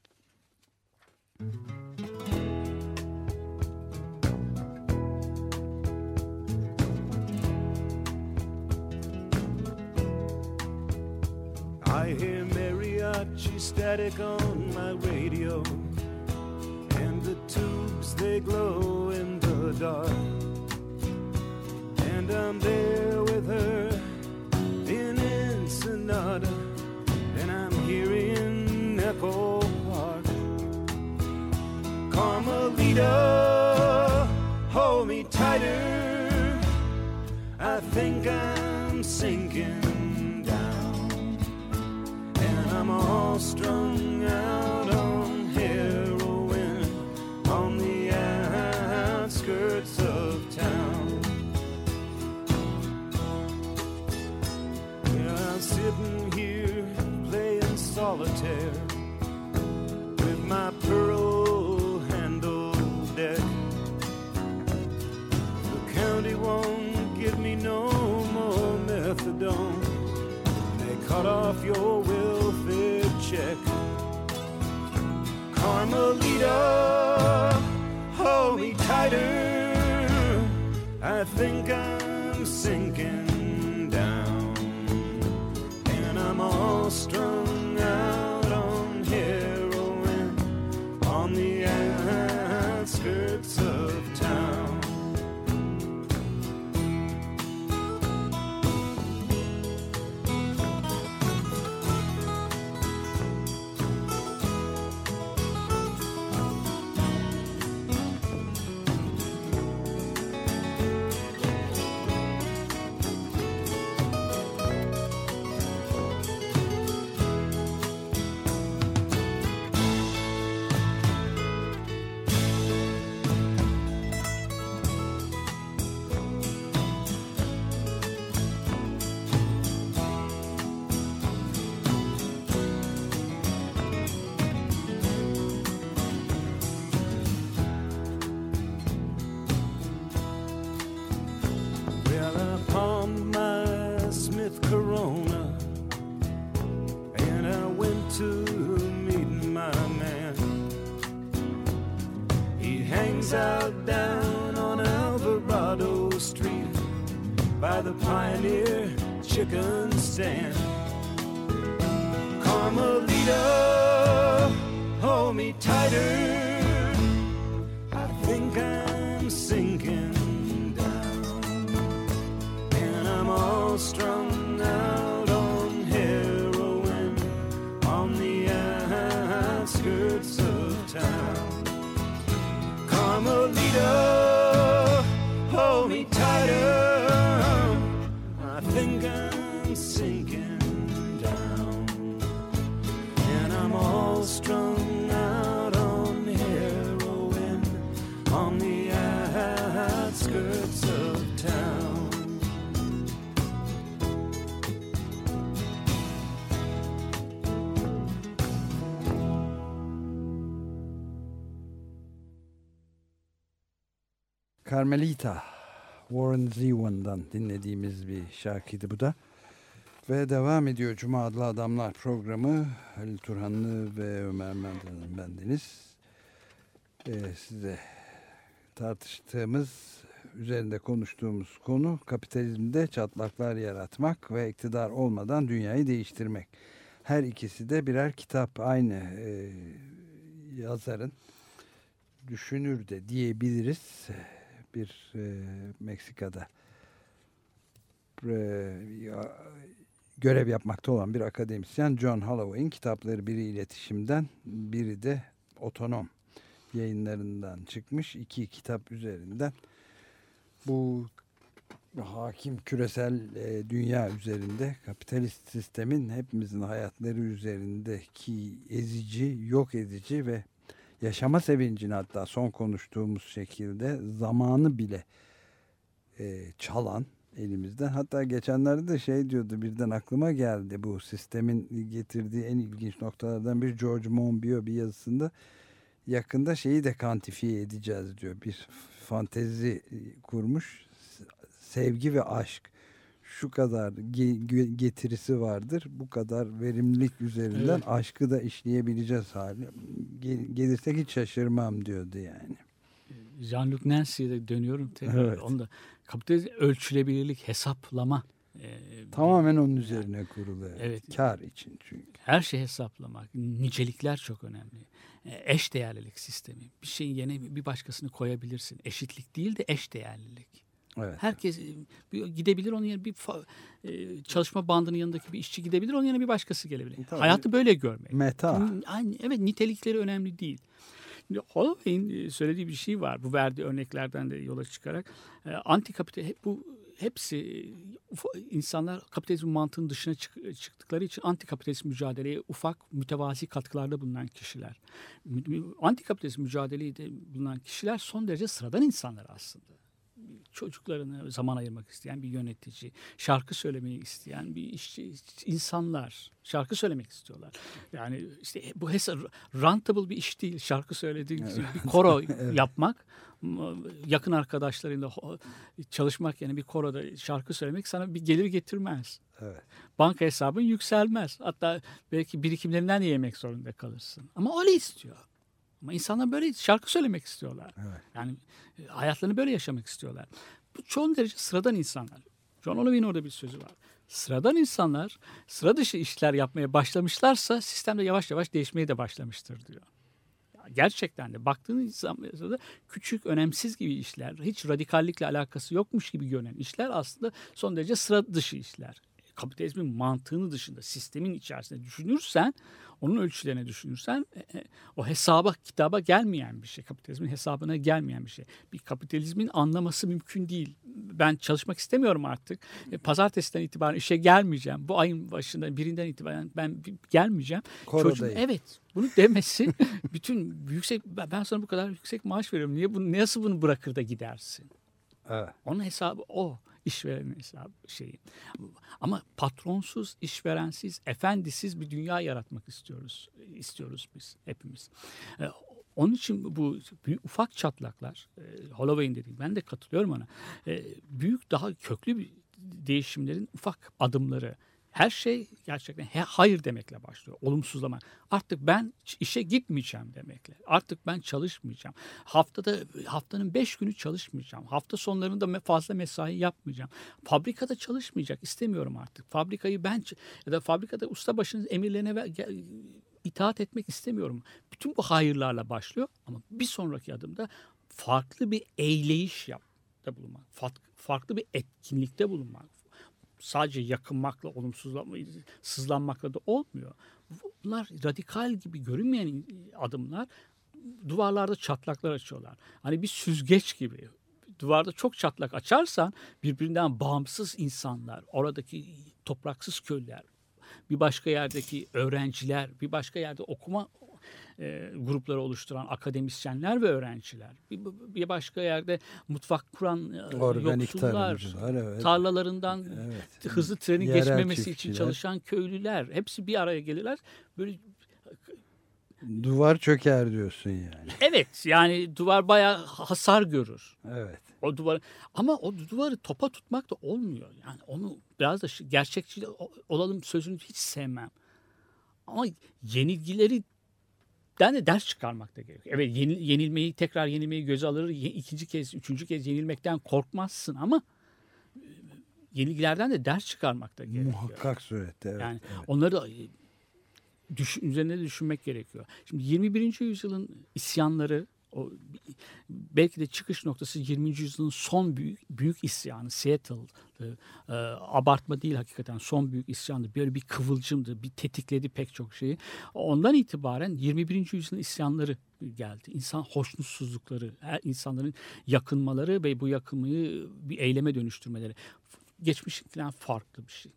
I hear mariachi static on my radio, and the tubes they glow in the dark. And I'm there with her in Ensenada, and I'm hearing Echo Park. Carmelita, hold me tighter. I think I'm sinking down. And I'm all strung out solitaire with my pearl handle deck. The county won't give me no more methadone. They cut off your welfare check. Carmelita, hold me tighter. I think I'm tighter. I think I'm sinking down, and I'm all strung out on heroin on the outskirts of town. Carmelita, Carmelita, Warren Zevon'dan dinlediğimiz bir şarkıydı bu da. Ve devam ediyor Cuma Adlı Adamlar programı. Halil Turhanlı ve Ömer Menderes bendeniz. Ee, size tartıştığımız, üzerinde konuştuğumuz konu kapitalizmde çatlaklar yaratmak ve iktidar olmadan dünyayı değiştirmek. Her ikisi de birer kitap aynı e, yazarın düşünür de diyebiliriz bir e, Meksika'da e, görev yapmakta olan bir akademisyen John Holloway'in kitapları biri iletişimden biri de otonom yayınlarından çıkmış iki kitap üzerinden. Bu hakim küresel e, dünya üzerinde kapitalist sistemin hepimizin hayatları üzerindeki ezici, yok edici ve yaşama sevincini hatta son konuştuğumuz şekilde zamanı bile e, çalan elimizden. Hatta geçenlerde de şey diyordu birden aklıma geldi bu sistemin getirdiği en ilginç noktalardan bir George Monbiot bir yazısında yakında şeyi de kantifiye edeceğiz diyor. Bir fantezi e, kurmuş. Sevgi ve aşk şu kadar ge- ge- getirisi vardır. Bu kadar verimlilik üzerinden Evet. aşkı da işleyebileceğiz hali. Gel- gelirsek hiç şaşırmam diyordu yani. Jean-Luc Nancy'ye de dönüyorum tekrar. Evet. Onda kapitalizm ölçülebilirlik, hesaplama. e, Tamamen onun üzerine kurulu. Evet. Kar için çünkü. Her şey hesaplamak. Nicelikler çok önemli. E, Eş değerlilik sistemi. Bir şeyin yerine bir başkasını koyabilirsin. Eşitlik değil de eş değerlilik. Evet. Herkes e, gidebilir onun yerine bir e, çalışma bandının yanındaki bir işçi gidebilir onun yerine bir başkası gelebilir. Tabii. Hayatı böyle görmek. Meta. Aynı- evet nitelikleri önemli değil. Holloway'in e, söylediği bir şey var. Bu verdiği örneklerden de yola çıkarak. Anti kapital bu hepsi insanlar kapitalizm mantığının dışına çık- çıktıkları için anti kapitalist mücadeleye ufak mütevazi katkılarda bulunan kişiler. Anti kapitalist mücadeleye de bulunan kişiler son derece sıradan insanlar aslında çocuklarına zaman ayırmak isteyen bir yönetici, şarkı söylemeyi isteyen bir işçi, insanlar şarkı söylemek istiyorlar. Yani işte bu rentable bir iş değil. Şarkı söylediğin bir koro yapmak, m- yakın arkadaşlarıyla çalışmak yani bir koroda şarkı söylemek sana bir gelir getirmez. Evet. Banka hesabın yükselmez. Hatta belki birikimlerinden de yemek zorunda kalırsın. Ama öyle istiyor. Ama insanlar böyle şarkı söylemek istiyorlar. Yani e, hayatlarını böyle yaşamak istiyorlar. Bu çoğun derece sıradan insanlar. John Oliver'in orada bir sözü var. Sıradan insanlar sıra dışı işler yapmaya başlamışlarsa sistemde yavaş yavaş değişmeye de başlamıştır diyor. Gerçekten de baktığınız zaman da küçük, önemsiz gibi işler, hiç radikallikle alakası yokmuş gibi görünen işler aslında son derece sıra dışı işler. Kapitalizmin mantığını dışında, sistemin içerisinde düşünürsen, onun ölçülerine düşünürsen e, e, o hesaba, kitaba gelmeyen bir şey. Kapitalizmin hesabına gelmeyen bir şey. Bir kapitalizmin anlaması mümkün değil. Ben çalışmak istemiyorum artık. E, Pazartesiden itibaren işe gelmeyeceğim. Bu ayın başında birinden itibaren ben gelmeyeceğim. Korodayım. Çocuğun- evet bunu demesi bütün yüksek ben sana bu kadar yüksek maaş veriyorum. Niye bunu nasıl bunu bırakır da gidersin? Evet. Onun hesabı o. işverenin hesabı şeyi. Ama patronsuz, işverensiz, efendisiz bir dünya yaratmak istiyoruz. istiyoruz biz hepimiz. Ee, Onun için bu büyük, ufak çatlaklar, e, Holloway'in dediği, ben de katılıyorum ona. E, büyük, daha köklü bir değişimlerin ufak adımları Her şey gerçekten he, hayır demekle başlıyor. Olumsuzlama. Artık ben işe gitmeyeceğim demekle. Artık ben çalışmayacağım. Haftada haftanın beş günü çalışmayacağım. Hafta sonlarında fazla mesai yapmayacağım. Fabrikada çalışmayacak istemiyorum artık. Fabrikayı ben ya da fabrikada ustabaşının emirlerine ve, itaat etmek istemiyorum. Bütün bu hayırlarla başlıyor ama bir sonraki adımda farklı bir eyleyiş yapta bulunmak, farklı bir etkinlikte bulunmak. Sadece yakınmakla, olumsuzlanma, sızlanmakla da olmuyor. Bunlar radikal gibi görünmeyen adımlar duvarlarda çatlaklar açıyorlar. Hani bir süzgeç gibi. Duvarda çok çatlak açarsan birbirinden bağımsız insanlar, oradaki topraksız köylüler, bir başka yerdeki öğrenciler, bir başka yerde okuma e, grupları oluşturan akademisyenler ve öğrenciler, bir, bir başka yerde mutfak kuran e, yoksullar, evet. tarlalarından Evet. hızlı trenin Yerel geçmemesi için çiftçiler. çalışan köylüler, hepsi bir araya gelirler. Böyle Duvar çöker diyorsun yani. evet yani duvar bayağı hasar görür. Evet. O duvar ama o duvarı topa tutmak da olmuyor. Yani onu biraz da gerçekçi olalım sözünü hiç sevmem. Ama yenilgileri den de ders çıkarmak da gerekiyor. Evet yeni- yenilmeyi tekrar yenilmeyi göze alır. ikinci kez, üçüncü kez yenilmekten korkmazsın ama e, yenilgilerden de ders çıkarmak da gerekiyor. Muhakkak surette. Evet. Yani evet. onları da e, düş, üzerine de düşünmek gerekiyor. Şimdi 21. yüzyılın isyanları o belki de çıkış noktası 20. yüzyılın son büyük büyük isyanı Seattle'dı. Ee, abartma değil hakikaten son büyük isyandı. Böyle bir kıvılcımdı. Bir tetikledi pek çok şeyi. Ondan itibaren 21. yüzyılın isyanları geldi. İnsan hoşnutsuzlukları, her insanların yakınmaları ve bu yakınmayı bir eyleme dönüştürmeleri. Geçmişin falan farklı bir şey.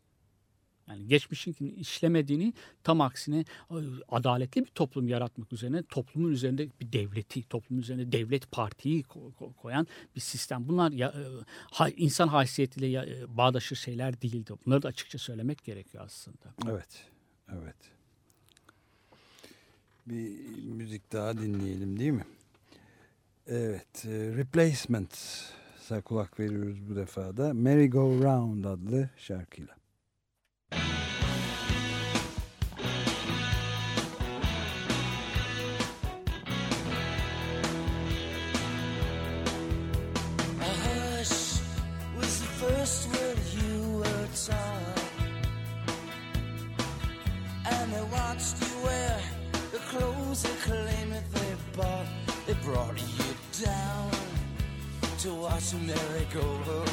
Yani geçmişin işlemediğini tam aksine adaletli bir toplum yaratmak üzerine toplumun üzerinde bir devleti, toplumun üzerine devlet partiyi ko- ko- koyan bir sistem. Bunlar e, insan haysiyetiyle ya, e, bağdaşır şeyler değildi. Bunları da açıkça söylemek gerekiyor aslında. Evet. Evet. Bir müzik daha dinleyelim değil mi? Evet. e, Replacements'a kulak veriyoruz bu defa da. Merry Go Round adlı şarkıyla. Watch a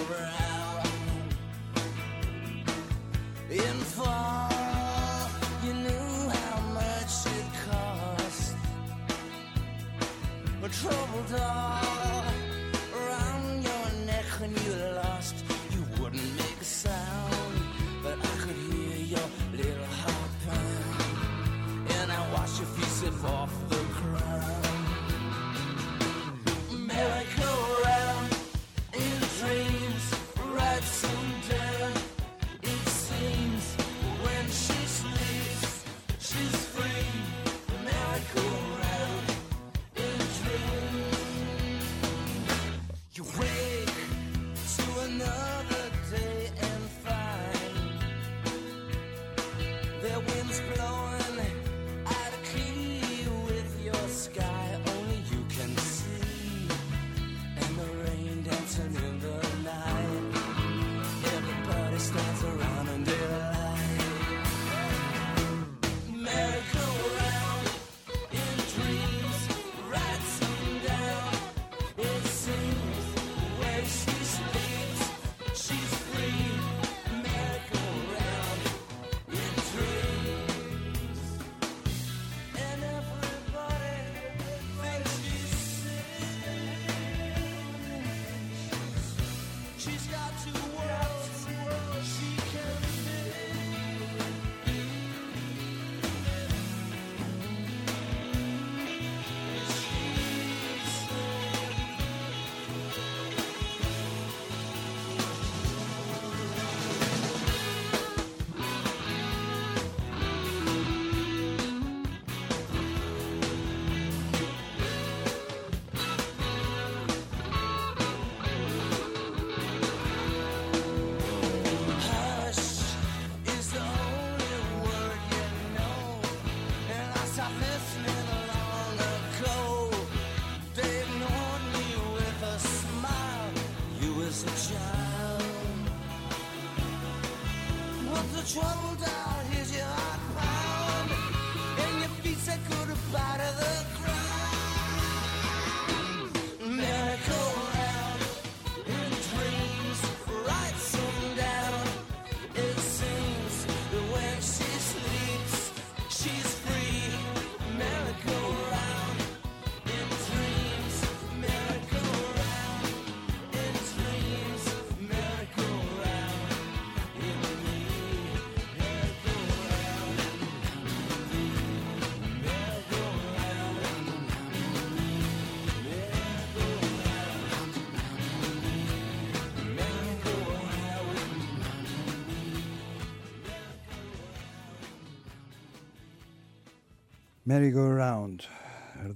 Merry Go Round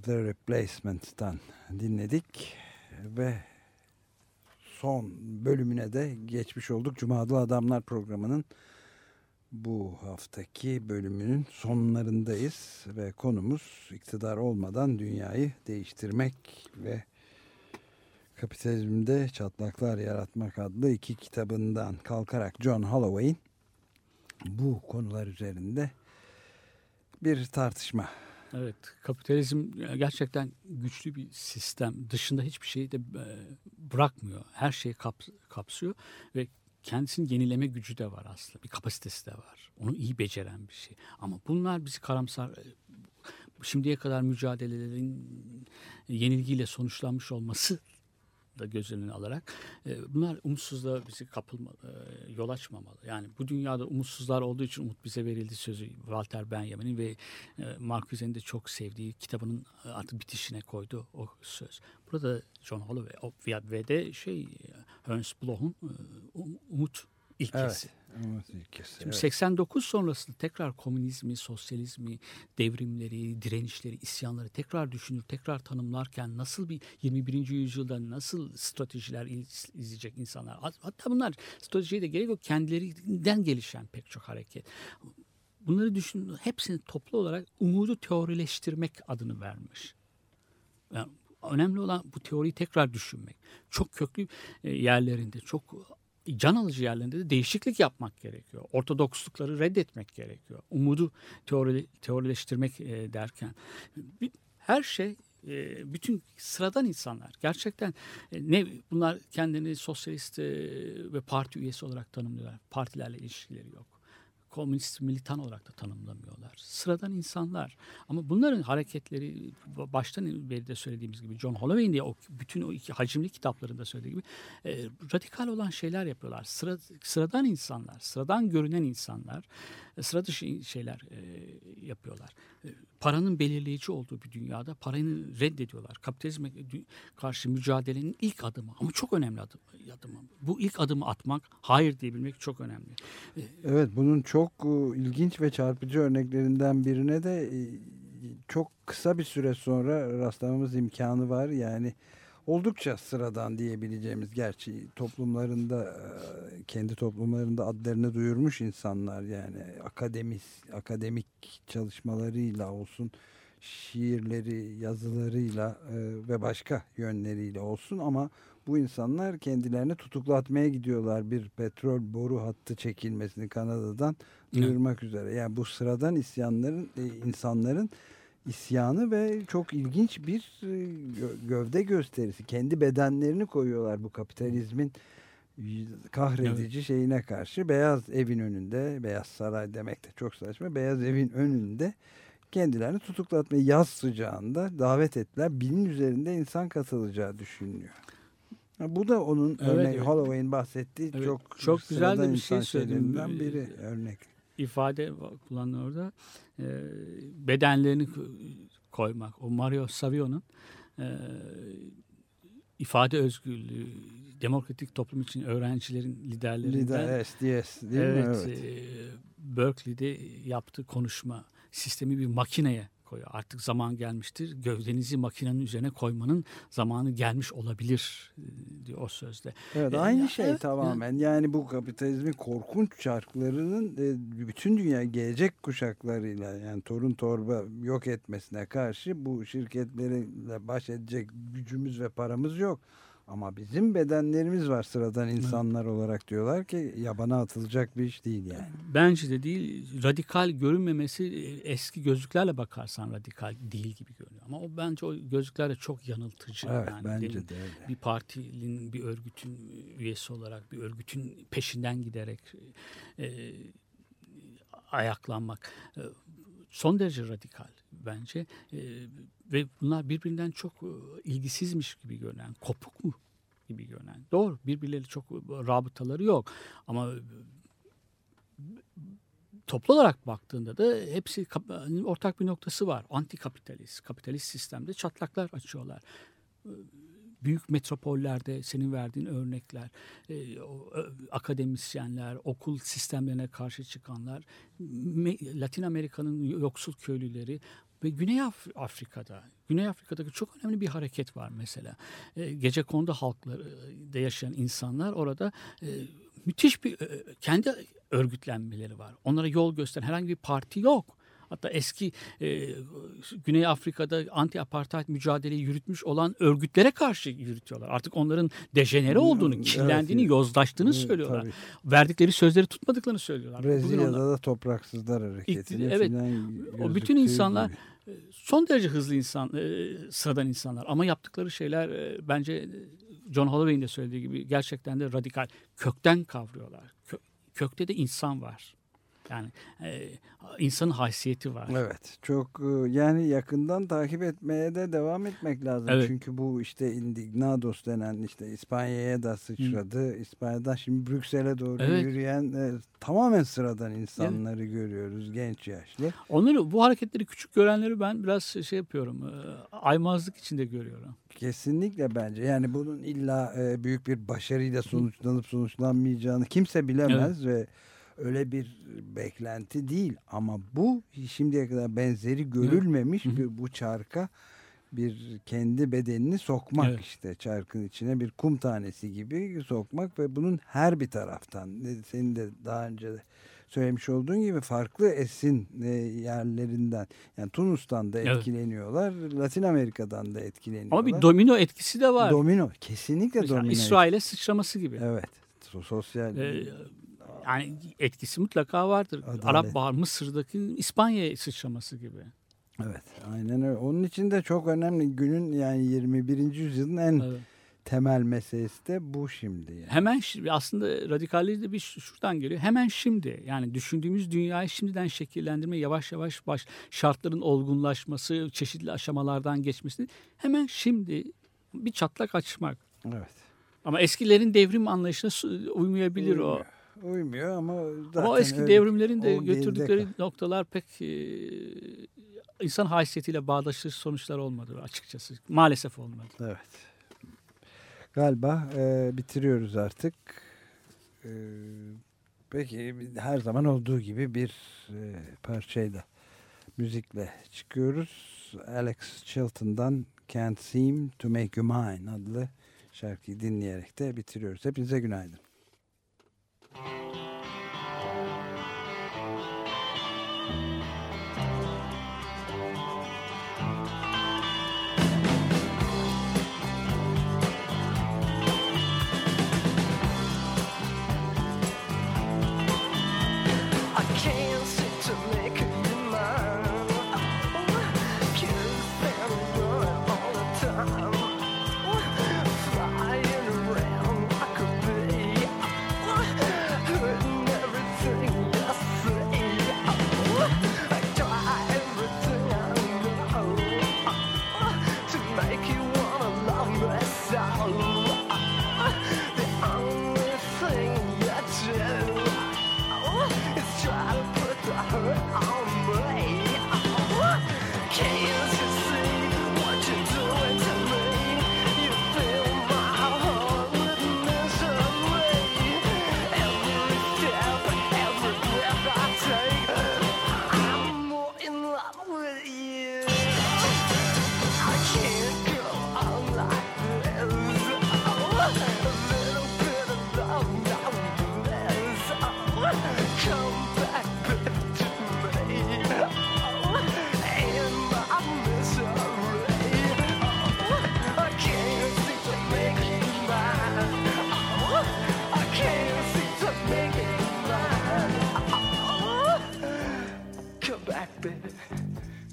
The Replacements'tan dinledik ve son bölümüne de geçmiş olduk. Cuma'da Adamlar programının bu haftaki bölümünün sonlarındayız ve konumuz iktidar olmadan dünyayı değiştirmek ve kapitalizmde çatlaklar yaratmak adlı iki kitabından kalkarak John Holloway'in bu konular üzerinde bir tartışma. Evet, kapitalizm gerçekten güçlü bir sistem. Dışında hiçbir şeyi de e, bırakmıyor. Her şeyi kap- kapsıyor ve kendisinin yenileme gücü de var aslında. Bir kapasitesi de var. Onu iyi beceren bir şey. Ama bunlar bizi karamsar e, şimdiye kadar mücadelelerin yenilgiyle sonuçlanmış olması da göz önüne alarak e, bunlar umutsuzluğa bizi kapılma, e, yol açmamalı. Yani bu dünyada umutsuzlar olduğu için umut bize verildi sözü Walter Benjamin'in ve e, Marcuse'nin de çok sevdiği kitabının e, artık bitişine koydu o söz. Burada John Holloway ve- de şey e, Ernst Bloch'un e, um- umut ilkesi. İlkesi, Şimdi evet. 89 sonrasında tekrar komünizmi, sosyalizmi, devrimleri, direnişleri, isyanları tekrar düşünür, tekrar tanımlarken nasıl bir 21. yüzyılda nasıl stratejiler iz- izleyecek insanlar? Hat- Hatta bunlar stratejiye de gerek yok kendilerinden gelişen pek çok hareket. Bunları düşün, hepsini toplu olarak umudu teorileştirmek adını vermiş. Yani önemli olan bu teoriyi tekrar düşünmek. Çok köklü e, yerlerinde, çok can alıcı yerlerinde de değişiklik yapmak gerekiyor. Ortodokslukları reddetmek gerekiyor. Umudu teori, teorileştirmek e, derken. Her şey e, bütün sıradan insanlar gerçekten e, ne bunlar kendini sosyalist e, ve parti üyesi olarak tanımlıyorlar. Partilerle ilişkileri yok komünist militan olarak da tanımlamıyorlar. Sıradan insanlar. Ama bunların hareketleri baştan beri de söylediğimiz gibi John Holloway'in de o bütün o iki hacimli kitaplarında söylediği gibi e, radikal olan şeyler yapıyorlar. Sıra, sıradan insanlar, sıradan görünen insanlar sıra dışı şeyler e, yapıyorlar. E, paranın belirleyici olduğu bir dünyada parayı reddediyorlar. Kapitalizme karşı mücadelenin ilk adımı ama çok önemli adım, adımı. Bu ilk adımı atmak, hayır diyebilmek çok önemli. Evet bunun çok e, ilginç ve çarpıcı örneklerinden birine de e, çok kısa bir süre sonra rastlamamız imkanı var. Yani oldukça sıradan diyebileceğimiz gerçi toplumlarında kendi toplumlarında adlarını duyurmuş insanlar yani akademis akademik çalışmalarıyla olsun şiirleri yazılarıyla ve başka yönleriyle olsun ama bu insanlar kendilerini tutuklatmaya gidiyorlar bir petrol boru hattı çekilmesini Kanada'dan duyurmak üzere. Yani bu sıradan isyanların insanların isyanı ve çok ilginç bir e, gö- gövde gösterisi. Kendi bedenlerini koyuyorlar bu kapitalizmin kahredici şeyine karşı. Beyaz evin önünde, Beyaz Saray demek de çok saçma. Beyaz evin önünde kendilerini tutuklatmaya yaz sıcağında davet ettiler. Binin üzerinde insan katılacağı düşünülüyor. Bu da onun Evet, örnek evet. Holloway'in bahsettiği Evet, çok çok güzel de bir şey şeylerinden biri örnek. İfade kullanıyor orada. E, bedenlerini ko- koymak. O Mario Savio'nun e, ifade özgürlüğü, demokratik toplum için öğrencilerin liderlerinden Lider SDS değil evet, mi? Evet. e, Berkeley'de yaptığı konuşma sistemi bir makineye koyuyor. Artık zaman gelmiştir. Gövdenizi makinenin üzerine koymanın zamanı gelmiş olabilir e, diyor o sözde. Evet E, aynı ya, şey evet, tamamen. Yani bu kapitalizmin korkunç çarklarının e, bütün dünya gelecek kuşaklarıyla yani torun torba yok etmesine karşı bu şirketlerle baş edecek gücümüz ve paramız yok. Ama bizim bedenlerimiz var sıradan insanlar olarak diyorlar ki yabana atılacak bir iş değil yani. Bence de değil. Radikal görünmemesi e, eski gözlüklerle bakarsan radikal değil gibi görünüyor. Ama o bence o gözlüklerle çok yanıltıcı. Evet yani bence de öyle. bir partinin, bir örgütün üyesi olarak bir örgütün peşinden giderek e, ayaklanmak e, son derece radikal bence E, ve bunlar birbirinden çok e, ilgisizmiş gibi görünen, kopuk mu gibi görünen. Doğru birbirleri çok rabıtaları yok ama e, toplu olarak baktığında da hepsi hani ortak bir noktası var. Antikapitalist, kapitalist sistemde çatlaklar açıyorlar. E, Büyük metropollerde senin verdiğin örnekler, e, akademisyenler, okul sistemlerine karşı çıkanlar, Latin Amerika'nın yoksul köylüleri ve Güney Af- Afrika'da, Güney Afrika'daki çok önemli bir hareket var mesela. E, gece kondu halklarında yaşayan insanlar orada e, müthiş bir e, kendi örgütlenmeleri var. Onlara yol gösteren herhangi bir parti yok. Hatta eski e, Güney Afrika'da anti apartheid mücadeleyi yürütmüş olan örgütlere karşı yürütüyorlar. Artık onların dejenere olduğunu, Evet, kirlendiğini, evet. yozlaştığını Evet, söylüyorlar. tabii. Verdikleri sözleri tutmadıklarını söylüyorlar. Brezilya'da da topraksızlar hareketini evet. O bütün insanlar gibi. son derece hızlı insan, e, sıradan insanlar ama yaptıkları şeyler e, bence e, John Holloway'in de söylediği gibi gerçekten de radikal, kökten kavruyorlar. Kö- kökte de insan var. Yani e, insanın haysiyeti var. Evet çok e, yani yakından takip etmeye de devam etmek lazım. Evet. Çünkü bu işte Indignados denen işte İspanya'ya da sıçradı. İspanya'dan şimdi Brüksel'e doğru Evet. yürüyen e, tamamen sıradan insanları görüyoruz genç yaşlı. Onları bu hareketleri küçük görenleri ben biraz şey yapıyorum. e, aymazlık içinde görüyorum. Kesinlikle bence yani bunun illa e, büyük bir başarıyla sonuçlanıp sonuçlanmayacağını kimse bilemez ve öyle bir beklenti değil ama bu şimdiye kadar benzeri görülmemiş bir bu çarka bir kendi bedenini sokmak Evet. işte çarkın içine bir kum tanesi gibi sokmak ve bunun her bir taraftan senin de daha önce de söylemiş olduğun gibi farklı esin e, yerlerinden yani Tunus'tan da Evet. etkileniyorlar Latin Amerika'dan da etkileniyorlar. Ama bir domino etkisi de var. Domino kesinlikle Mesela domino. İsrail'e sıçraması gibi. Evet. so- Sosyal Ee, yani etkisi mutlaka vardır. Adalet. Arap Baharı Mısır'daki İspanya'ya sıçraması gibi. evet. Aynen öyle. Onun için de çok önemli günün yani 21. yüzyılın en Evet. temel meselesi de bu şimdi yani. Hemen aslında radikalliği de bir şuradan geliyor. Hemen şimdi yani düşündüğümüz dünyayı şimdiden şekillendirme yavaş yavaş baş şartların olgunlaşması, çeşitli aşamalardan geçmesi hemen şimdi bir çatlak açmak. Evet. Ama eskilerin devrim anlayışına uymayabilir o. Uymuyor. Ama zaten Ama eski devrimlerin de götürdükleri noktalar pek e, insan haysiyetiyle bağdaşır sonuçlar olmadı açıkçası. Maalesef olmadı. Evet. Galiba e, bitiriyoruz artık. E, peki her zaman olduğu gibi bir e, parçayla müzikle çıkıyoruz. Alex Chilton'dan Can't Seem to Make You Mine adlı şarkıyı dinleyerek de bitiriyoruz. Hepinize günaydın.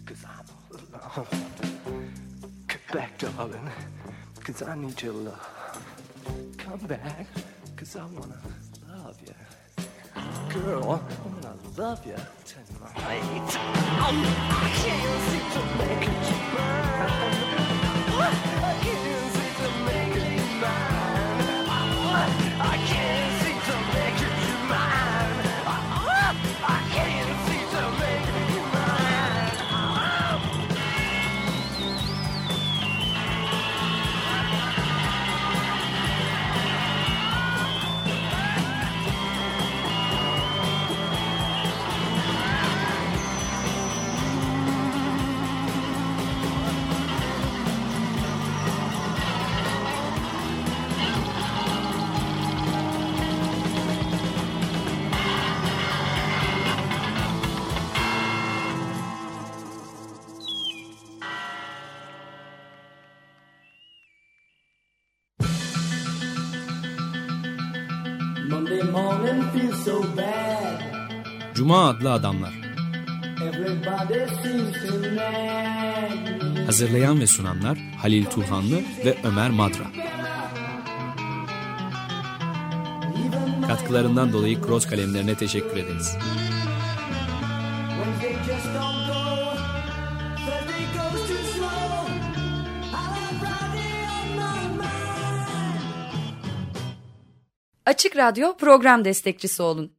Cause I'm all alone. Come back, darling. Cause I need your love. Come back. Cause I wanna love you. Girl, I'm gonna love you tonight. Oh, I can't seem to make it burn. Cuma adlı adamlar. Hazırlayan ve sunanlar Halil Turhanlı ve Ömer Madra. Katkılarından dolayı Cross kalemlerine teşekkür ederiz. Açık Radyo program destekçisi olun.